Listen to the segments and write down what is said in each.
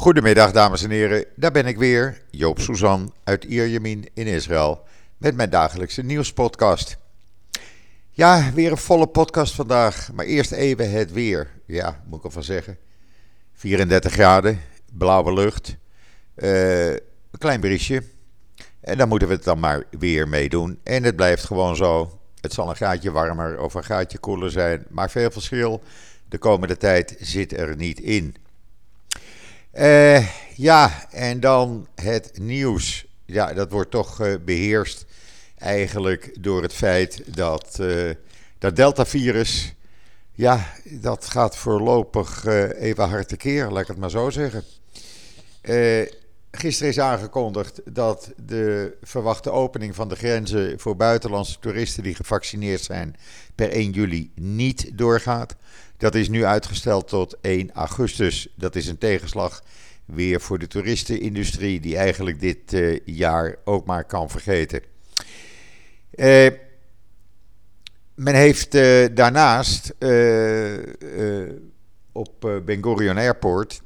Goedemiddag dames en heren, daar ben ik weer, Joop Suzan uit Ierjemien in Israël met mijn dagelijkse nieuwspodcast. Ja, weer een volle podcast vandaag, maar eerst even het weer. Ja, moet ik ervan zeggen. 34 graden, blauwe lucht, uh, een klein briesje. En dan moeten we het dan maar weer meedoen. En het blijft gewoon zo. Het zal een gaatje warmer of een gaatje koeler zijn, maar veel verschil de komende tijd zit er niet in. Uh, ja, en dan het nieuws. Ja, dat wordt toch uh, beheerst eigenlijk door het feit dat uh, dat Delta-virus, ja, dat gaat voorlopig even hard tekeer, laat ik het maar zo zeggen. gisteren is aangekondigd dat de verwachte opening van de grenzen voor buitenlandse toeristen die gevaccineerd zijn per 1 juli niet doorgaat. Dat is nu uitgesteld tot 1 augustus. Dat is een tegenslag weer voor de toeristenindustrie, die eigenlijk dit uh, jaar ook maar kan vergeten. Uh, men heeft uh, daarnaast op Ben Gurion Airport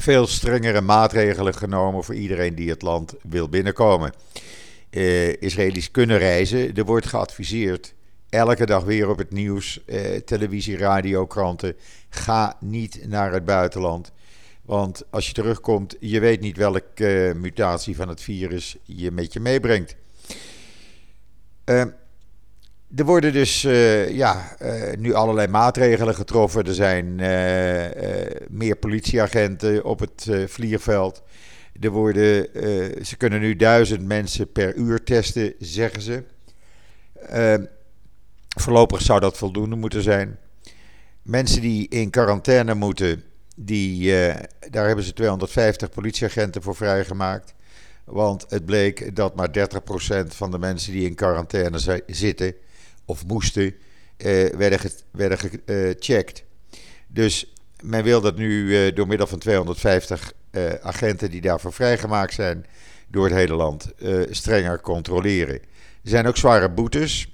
veel strengere maatregelen genomen voor iedereen die het land wil binnenkomen. Israëli's kunnen reizen. Er wordt geadviseerd elke dag weer op het nieuws, televisie, radio, kranten. Ga niet naar het buitenland. Want als je terugkomt, je weet niet welke uh, mutatie van het virus je met je meebrengt. Uh, er worden dus uh, ja, nu allerlei maatregelen getroffen. Er zijn meer politieagenten op het vliegveld. Er worden, ze kunnen nu duizend mensen per uur testen, zeggen ze. Voorlopig zou dat voldoende moeten zijn. Mensen die in quarantaine moeten, die, uh, daar hebben ze 250 politieagenten voor vrijgemaakt. Want het bleek dat maar 30% van de mensen die in quarantaine zitten of moesten, uh, werden, ge werden gecheckt. Dus men wil dat nu door middel van 250 agenten die daarvoor vrijgemaakt zijn door het hele land strenger controleren. Er zijn ook zware boetes.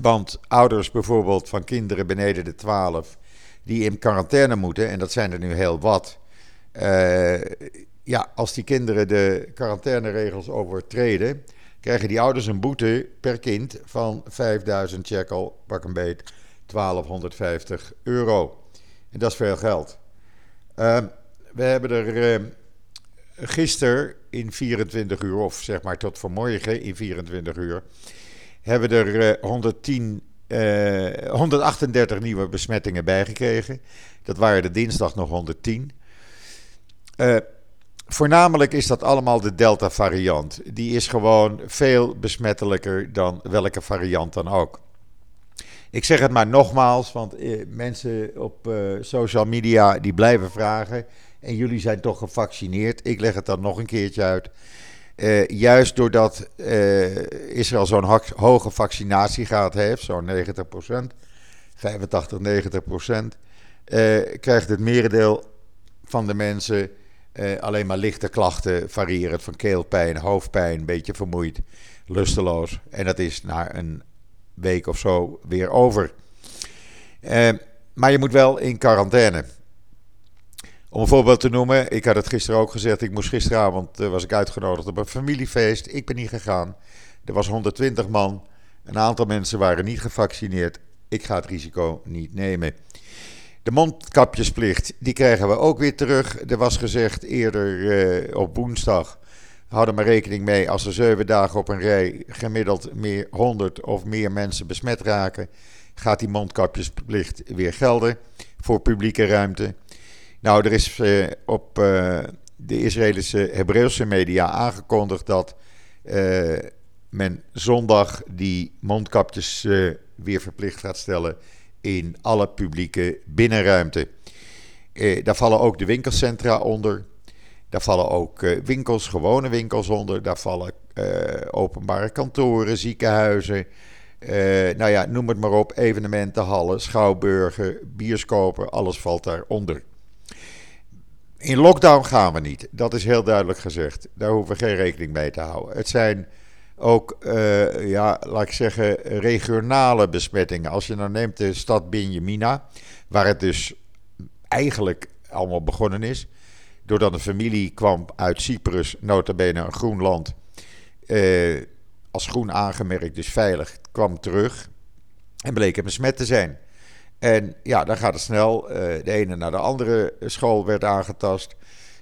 Want ouders bijvoorbeeld van kinderen beneden de 12 die in quarantaine moeten, en dat zijn er nu heel wat. Uh, ja, als die kinderen de quarantaineregels overtreden, krijgen die ouders een boete per kind van 5000 shekel, pak een beet, 1250 euro. En dat is veel geld. Uh, we hebben er uh, gisteren in 24 uur, of zeg maar tot vanmorgen in 24 uur, hebben er 110 138 eh, nieuwe besmettingen bijgekregen. Dat waren de dinsdag nog 110. Uh, eh, voornamelijk is dat allemaal de Delta-variant. Die is gewoon veel besmettelijker dan welke variant dan ook. Ik zeg het maar nogmaals, want eh, mensen op social media die blijven vragen. En jullie zijn toch gevaccineerd. Ik leg het dan nog een keertje uit. Uh, juist doordat uh, Israël zo'n hoge vaccinatiegraad heeft, zo'n 90% 85, 90 procent, uh, krijgt het merendeel van de mensen alleen maar lichte klachten, variërend van keelpijn, hoofdpijn, een beetje vermoeid, lusteloos. En dat is na een week of zo weer over. maar je moet wel in quarantaine. Om een voorbeeld te noemen, ik had het gisteren ook gezegd. Ik moest gisteravond, uh, was ik uitgenodigd op een familiefeest. Ik ben niet gegaan. Er was 120 man. Een aantal mensen waren niet gevaccineerd. Ik ga het risico niet nemen. De mondkapjesplicht, die krijgen we ook weer terug. Er was gezegd eerder uh, op woensdag. Houd maar rekening mee als er zeven dagen op een rij gemiddeld meer 100 of meer mensen besmet raken. Gaat die mondkapjesplicht weer gelden voor publieke ruimte. Nou, er is uh, op uh, de Israëlische Hebreeuwse media aangekondigd dat uh, men zondag die mondkapjes weer verplicht gaat stellen in alle publieke binnenruimte. daar vallen ook de winkelcentra onder. Daar vallen ook winkels, gewone winkels onder. Daar vallen openbare kantoren, ziekenhuizen. nou ja, noem het maar op. Evenementenhallen, schouwburgen, bioscopen, alles valt daaronder. In lockdown gaan we niet. Dat is heel duidelijk gezegd. Daar hoeven we geen rekening mee te houden. Het zijn ook, uh, ja, laat ik zeggen, regionale besmettingen. Als je nou neemt de stad Benjamina, waar het dus eigenlijk allemaal begonnen is. doordat een familie kwam uit Cyprus, nota bene een groen land, uh, als groen aangemerkt, dus veilig, kwam terug en bleek hem besmet te zijn. En ja, dan gaat het snel. Uh, de ene naar de andere school werd aangetast.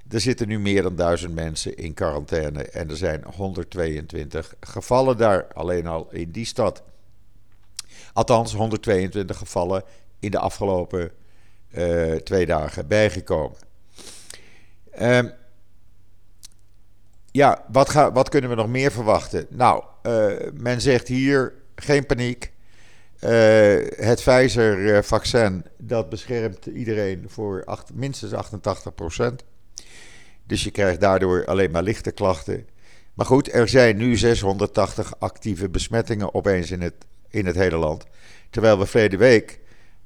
Er zitten nu meer dan duizend mensen in quarantaine en er zijn 122 gevallen daar, alleen al in die stad. Althans, 122 gevallen in de afgelopen uh, twee dagen bijgekomen. Uh, ja, wat, ga, wat, kunnen we nog meer verwachten? Nou, uh, men zegt hier geen paniek. Uh, het Pfizer-vaccin dat beschermt iedereen voor acht, minstens 88 procent. Dus je krijgt daardoor alleen maar lichte klachten. Maar goed, er zijn nu 680 actieve besmettingen opeens in het, in het hele land. Terwijl we verleden week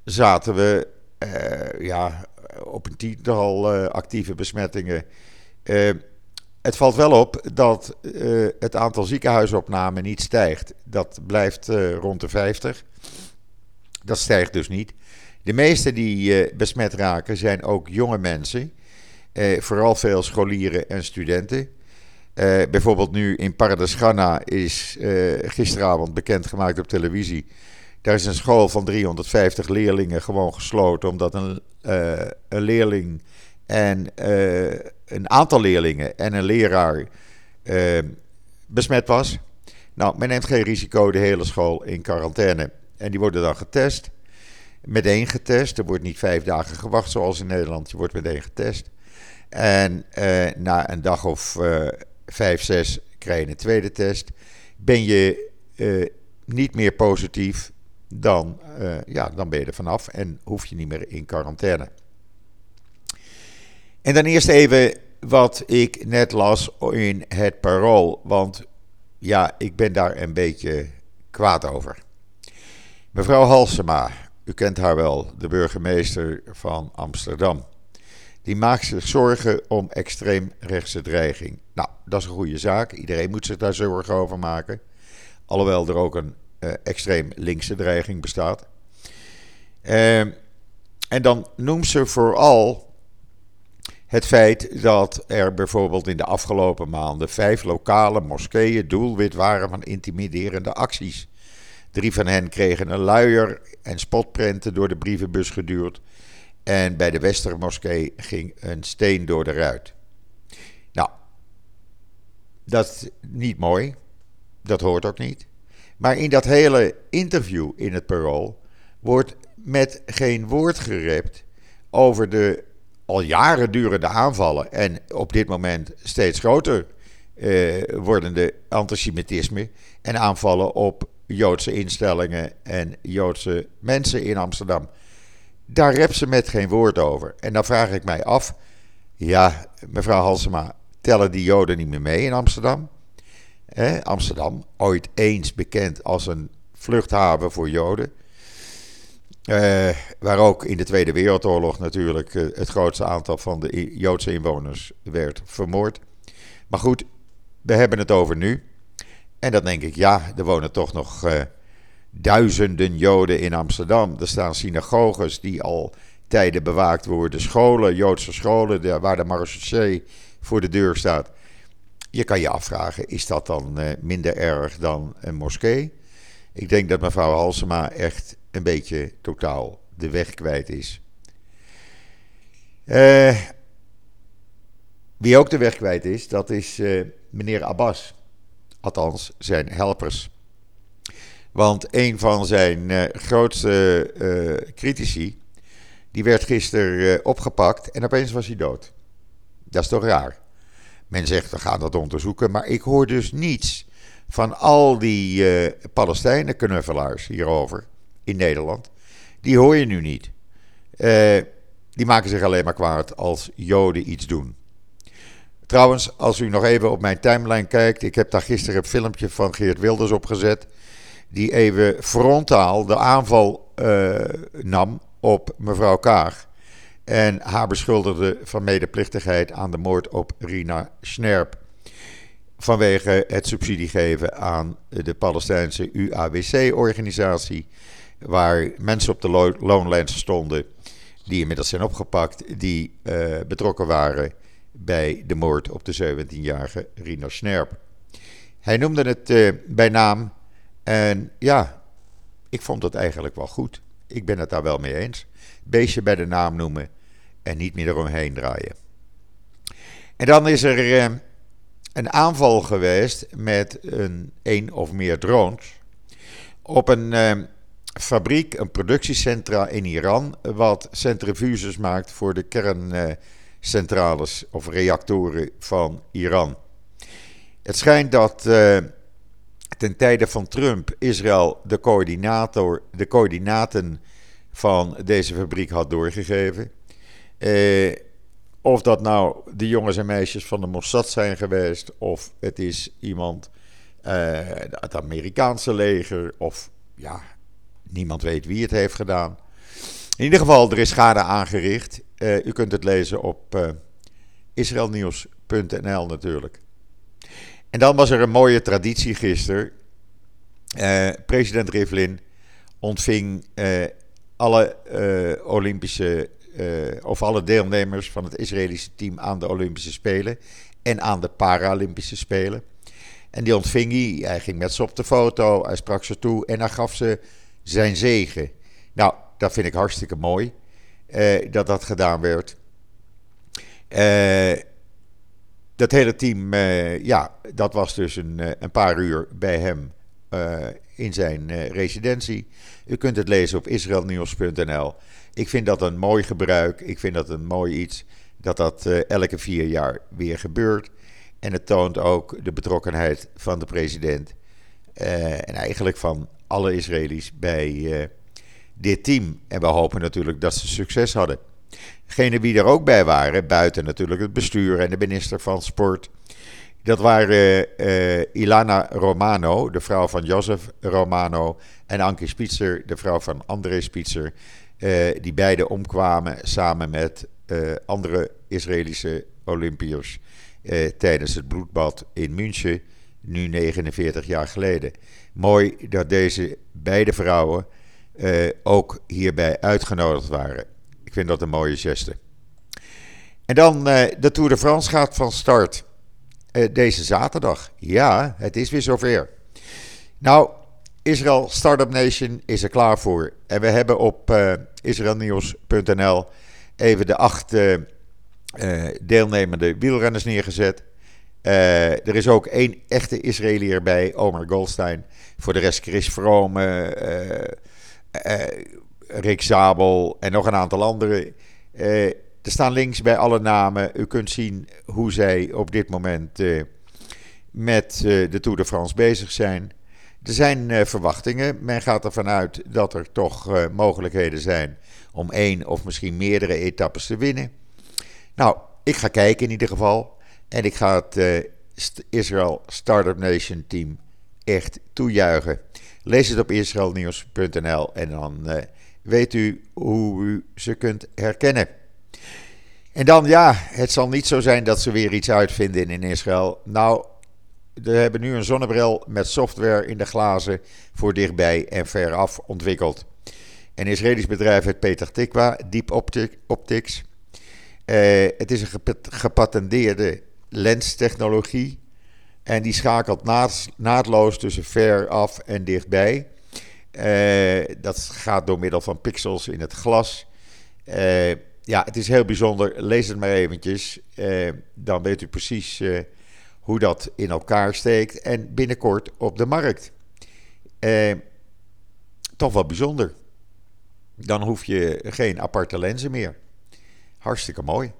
zaten we uh, ja, op een tiental uh, actieve besmettingen. Het valt wel op dat het aantal ziekenhuisopnamen niet stijgt. Dat blijft rond de 50. Dat stijgt dus niet. De meeste die besmet raken zijn ook jonge mensen. vooral veel scholieren en studenten. bijvoorbeeld nu in Paradisgana is gisteravond bekendgemaakt op televisie daar is een school van 350 leerlingen gewoon gesloten, omdat een, een leerling en een aantal leerlingen en een leraar uh, besmet was. Nou, men neemt geen risico, de hele school in quarantaine. En die worden dan getest. Meteen getest. Er wordt niet vijf dagen gewacht zoals in Nederland. Je wordt meteen getest. En na een dag of vijf, zes krijg je een tweede test. Ben je niet meer positief, dan, ja, dan ben je er vanaf en hoef je niet meer in quarantaine. En dan eerst even wat ik net las in het parool, want ja, ik ben daar een beetje kwaad over. Mevrouw Halsema, u kent haar wel, de burgemeester van Amsterdam. Die maakt zich zorgen om extreemrechtse dreiging. Nou, dat is een goede zaak. Iedereen moet zich daar zorgen over maken. Alhoewel er ook een uh, extreem linkse dreiging bestaat. Uh, en dan noemt ze vooral het feit dat er bijvoorbeeld in de afgelopen maanden vijf lokale moskeeën doelwit waren van intimiderende acties. Drie van hen kregen een luier en spotprenten door de brievenbus geduurd. En bij de Westermoskee ging een steen door de ruit. Nou, dat is niet mooi. Dat hoort ook niet. Maar in dat hele interview in het parool wordt met geen woord gerept over de al jaren durende aanvallen en op dit moment steeds groter eh, wordende antisemitisme en aanvallen op Joodse instellingen en Joodse mensen in Amsterdam. Daar rept ze met geen woord over. En dan vraag ik mij af, ja, mevrouw Halsema, tellen die Joden niet meer mee in Amsterdam? Amsterdam, ooit eens bekend als een vluchthaven voor Joden. Uh, waar ook in de Tweede Wereldoorlog natuurlijk uh, het grootste aantal van de Joodse inwoners werd vermoord. Maar goed, we hebben het over nu. En dan denk ik, ja, er wonen toch nog uh, duizenden Joden in Amsterdam. Er staan synagoges die al tijden bewaakt worden. Scholen, Joodse scholen, waar de marechaussee voor de deur staat. Je kan je afvragen, is dat dan minder erg dan een moskee? Ik denk dat mevrouw Halsema echt een beetje totaal de weg kwijt is. Uh, wie ook de weg kwijt is, dat is uh, meneer Abbas. Althans, zijn helpers. Want een van zijn uh, grootste critici, die werd gisteren opgepakt en opeens was hij dood. Dat is toch raar? Men zegt, we gaan dat onderzoeken. Maar ik hoor dus niets van al die uh, Palestijnen-knuffelaars hierover in Nederland. Die hoor je nu niet. Uh, die maken zich alleen maar kwaad als Joden iets doen. Trouwens, als u nog even op mijn timeline kijkt. Ik heb daar gisteren een filmpje van Geert Wilders opgezet. Die even frontaal de aanval uh, nam op mevrouw Kaag en haar beschuldigde van medeplichtigheid aan de moord op Rina Snerp. Vanwege het subsidie geven aan de Palestijnse UAWC-organisatie, waar mensen op de lo stonden, die inmiddels zijn opgepakt, die uh, betrokken waren bij de moord op de 17-jarige Rina Snerp. Hij noemde het uh, bij naam en ja, ik vond het eigenlijk wel goed. Ik ben het daar wel mee eens. Beestje bij de naam noemen en niet meer eromheen draaien. En dan is er uh, een aanval geweest met een, een of meer drones op een uh, fabriek, een productiecentra in Iran, wat centrifuges maakt voor de kerncentrales of reactoren van Iran. Het schijnt dat uh, ten tijde van Trump Israël de, coördinator, de coördinaten van deze fabriek had doorgegeven. Of dat nou de jongens en meisjes van de Mossad zijn geweest, of het is iemand uh, het Amerikaanse leger, of ja, niemand weet wie het heeft gedaan. In ieder geval, er is schade aangericht. Uh, u kunt het lezen op uh, israelnieuws.nl natuurlijk. En dan was er een mooie traditie gisteren. president Rivlin ontving alle Olympische of alle deelnemers van het Israëlische team aan de Olympische Spelen en aan de Paralympische Spelen. En die ontving hij, hij ging met ze op de foto, hij sprak ze toe en hij gaf ze zijn zegen. Nou, dat vind ik hartstikke mooi uh, dat dat gedaan werd. Uh, dat hele team, ja, dat was dus een, een paar uur bij hem in zijn residentie. U kunt het lezen op israelnieuws.nl. Ik vind dat een mooi gebruik. Ik vind dat een mooi iets. Dat dat uh, elke vier jaar weer gebeurt. En het toont ook de betrokkenheid van de president. Uh, en eigenlijk van alle Israëli's bij uh, dit team. En we hopen natuurlijk dat ze succes hadden. Degenen die er ook bij waren, buiten natuurlijk het bestuur en de minister van Sport. Dat waren Ilana Romano, de vrouw van Jozef Romano. En Anke Spitzer, de vrouw van André Spitzer. Uh, die beide omkwamen samen met uh, andere Israëlische Olympiërs uh, tijdens het bloedbad in München, nu 49 jaar geleden. Mooi dat deze beide vrouwen ook hierbij uitgenodigd waren. Ik vind dat een mooie geste. En dan de Tour de France gaat van start deze zaterdag. Ja, het is weer zover. Nou, Israel Startup Nation is er klaar voor. En we hebben op uh, israelnieuws.nl even de acht uh, deelnemende wielrenners neergezet. Er is ook één echte Israëliër bij, Omar Goldstein. Voor de rest Chris Vrome, Rick Zabel en nog een aantal anderen. er staan links bij alle namen. U kunt zien hoe zij op dit moment met de Tour de France bezig zijn. Er zijn uh, verwachtingen. Men gaat ervan uit dat er toch uh, mogelijkheden zijn om één of misschien meerdere etappes te winnen. Nou, ik ga kijken in ieder geval. En ik ga het uh, Israel Startup Nation team echt toejuichen. Lees het op israelnieuws.nl en dan weet u hoe u ze kunt herkennen. En dan ja, het zal niet zo zijn dat ze weer iets uitvinden in Israël. Nou, we hebben nu een zonnebril met software in de glazen voor dichtbij en veraf ontwikkeld. Een Israëlisch bedrijf het Peter Tikwa, Deep Optics. Uh, het is een gepatenteerde lenstechnologie. En die schakelt naadloos tussen veraf en dichtbij. Uh, dat gaat door middel van pixels in het glas. Uh, ja, het is heel bijzonder. Lees het maar eventjes. dan weet u precies hoe dat in elkaar steekt en binnenkort op de markt. Eh, toch wel bijzonder. Dan hoef je geen aparte lenzen meer. Hartstikke mooi.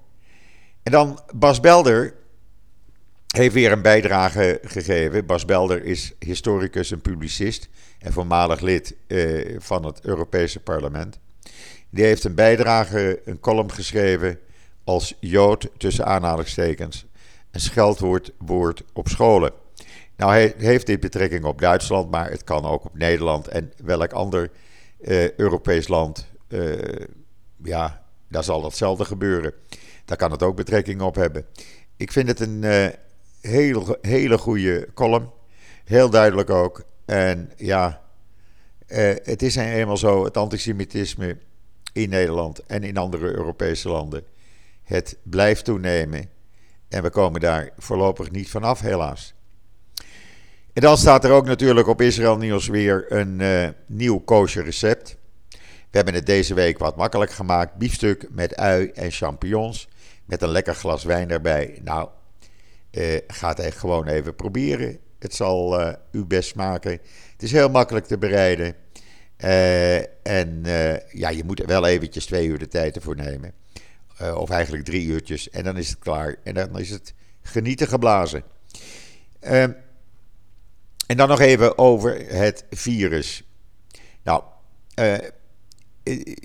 En dan Bas Belder heeft weer een bijdrage gegeven. Bas Belder is historicus en publicist en voormalig lid eh, van het Europese parlement. Die heeft een bijdrage, een column geschreven als Jood tussen aanhalingstekens een scheldwoord woord op scholen. Nou hij, heeft dit betrekking op Duitsland, maar het kan ook op Nederland en welk ander uh, Europees land. Uh, ja, daar zal hetzelfde gebeuren. Daar kan het ook betrekking op hebben. Ik vind het een uh, hele goede column. Heel duidelijk ook. En ja, het is eenmaal zo, het antisemitisme in Nederland en in andere Europese landen. Het blijft toenemen. En we komen daar voorlopig niet vanaf, helaas. En dan staat er ook natuurlijk op Israël Nieuws weer een uh, nieuw kosher recept. We hebben het deze week wat makkelijk gemaakt. Biefstuk met ui en champignons. Met een lekker glas wijn erbij. Nou, uh, ga het gewoon even proberen. Het zal uh, u best smaken. Het is heel makkelijk te bereiden. en ja, je moet er wel eventjes twee uur de tijd ervoor nemen. Of eigenlijk drie uurtjes. En dan is het klaar. En dan is het genieten geblazen. Ehm, en dan nog even over het virus. Nou, uh,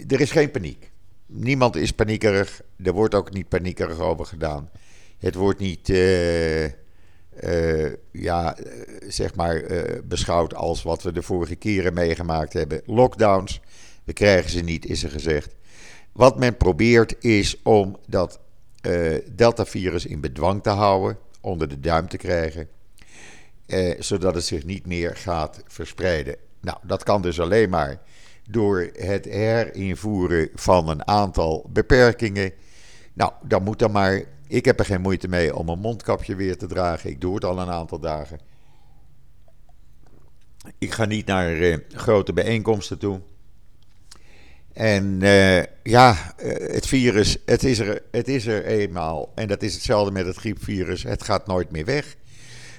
er is geen paniek. Niemand is paniekerig. Er wordt ook niet paniekerig over gedaan. Het wordt niet, ja, zeg maar, beschouwd als wat we de vorige keren meegemaakt hebben. Lockdowns, we krijgen ze niet, is er gezegd. Wat men probeert is om dat Delta-virus in bedwang te houden, onder de duim te krijgen eh, zodat het zich niet meer gaat verspreiden. Nou, dat kan dus alleen maar door het herinvoeren van een aantal beperkingen. Nou, dan moet dan maar. Ik heb er geen moeite mee om een mondkapje weer te dragen. Ik doe het al een aantal dagen. Ik ga niet naar uh, grote bijeenkomsten toe. En uh, ja, uh, het virus, het is, er, het is er eenmaal. En dat is hetzelfde met het griepvirus. Het gaat nooit meer weg.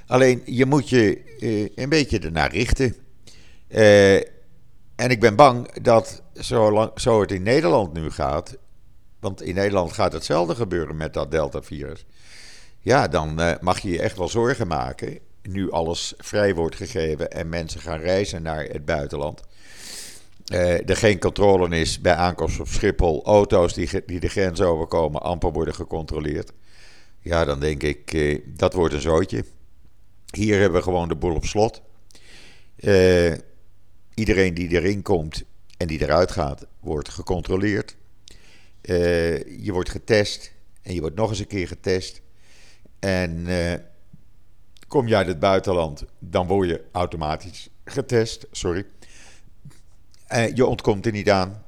Alleen je moet je uh, een beetje ernaar richten. En ik ben bang dat zo, lang, zo het in Nederland nu gaat. Want in Nederland gaat hetzelfde gebeuren met dat Delta-virus. Ja, dan mag je je echt wel zorgen maken. Nu alles vrij wordt gegeven en mensen gaan reizen naar het buitenland. Er geen controle is bij aankomst op Schiphol. Auto's die, die de grens overkomen amper worden gecontroleerd. Ja, dan denk ik, dat wordt een zootje. Hier hebben we gewoon de boel op slot. Uh, iedereen die erin komt en die eruit gaat, wordt gecontroleerd. Je wordt getest en je wordt nog eens een keer getest. En kom je uit het buitenland, dan word je automatisch getest. Sorry. Je ontkomt er niet aan.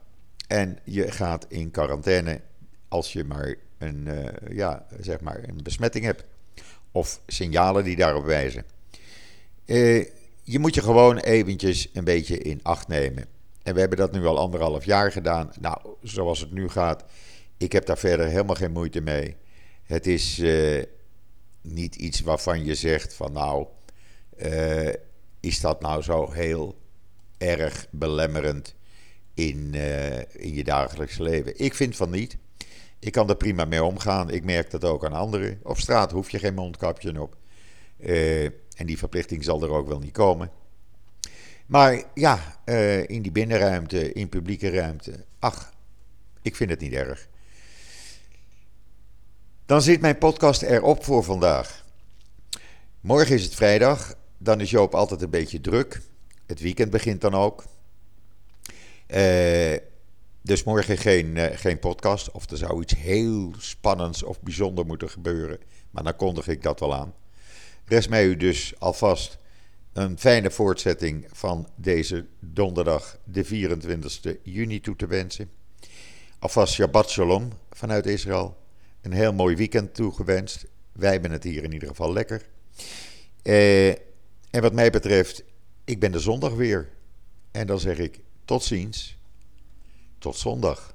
En je gaat in quarantaine als je maar een, ja, zeg maar een besmetting hebt of signalen die daarop wijzen. Uh, je moet je gewoon eventjes een beetje in acht nemen. En we hebben dat nu al anderhalf jaar gedaan. Nou, zoals het nu gaat, ik heb daar verder helemaal geen moeite mee. Het is niet iets waarvan je zegt van nou, is dat nou zo heel erg belemmerend in, in je dagelijks leven? Ik vind van niet. Ik kan er prima mee omgaan. Ik merk dat ook aan anderen. Op straat hoef je geen mondkapje op. Uh, en die verplichting zal er ook wel niet komen. Maar ja, uh, in die binnenruimte, in publieke ruimte. Ach, ik vind het niet erg. Dan zit mijn podcast erop voor vandaag. Morgen is het vrijdag. Dan is Joop altijd een beetje druk. Het weekend begint dan ook. Uh, dus morgen geen, uh, geen podcast. Of er zou iets heel spannends of bijzonder moeten gebeuren. Maar dan kondig ik dat wel aan. Rest mij u dus alvast een fijne voortzetting van deze donderdag, de 24 juni, toe te wensen. Alvast Shabbat Shalom vanuit Israël. Een heel mooi weekend toegewenst. Wij hebben het hier in ieder geval lekker. Uh, en wat mij betreft, ik ben de zondag weer. En dan zeg ik tot ziens. Tot zondag.